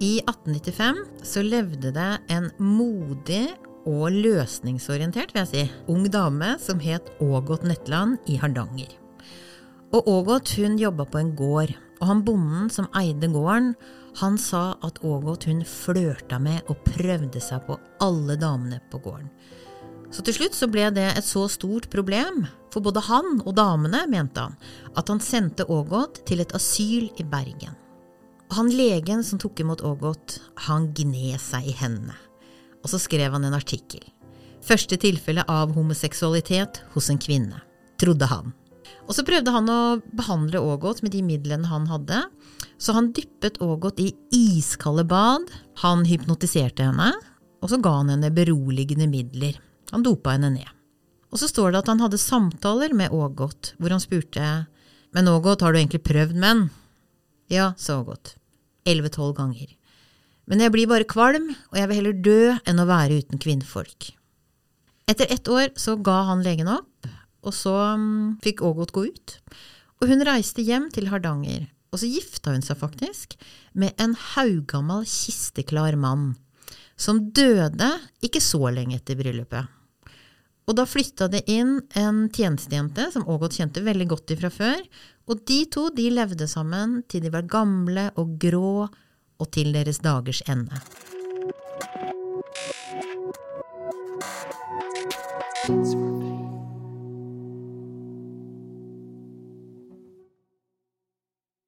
I 1895 så levde det en modig og løsningsorientert, vil jeg si, ung dame som het Ågot Netland i Hardanger. Og Ågot hun jobba på en gård, og han bonden som eide gården, han sa at Ågot hun flørta med og prøvde seg på alle damene på gården. Så til slutt så ble det et så stort problem for både han og damene, mente han, at han sendte Ågot til et asyl i Bergen. Han legen som tok imot Ågot, han gned seg i hendene. Og så skrev han en artikkel. Første tilfelle av homoseksualitet hos en kvinne, trodde han. Og så prøvde han å behandle Ågot med de midlene han hadde. Så han dyppet Ågot i iskalde bad, han hypnotiserte henne, og så ga han henne beroligende midler. Han dopa henne ned. Og så står det at han hadde samtaler med Ågot, hvor han spurte Men Ågot, har du egentlig prøvd menn? Ja, så godt. Elleve-tolv ganger. Men jeg blir bare kvalm, og jeg vil heller dø enn å være uten kvinnfolk. Etter ett år så ga han legen opp, og så mm, fikk Ågot gå ut. Og hun reiste hjem til Hardanger, og så gifta hun seg faktisk med en haugammal kisteklar mann, som døde ikke så lenge etter bryllupet. Og da flytta det inn en tjenestejente som Ågot kjente veldig godt ifra før, og de to de levde sammen til de var gamle og grå og til deres dagers ende. Tidsfordriv.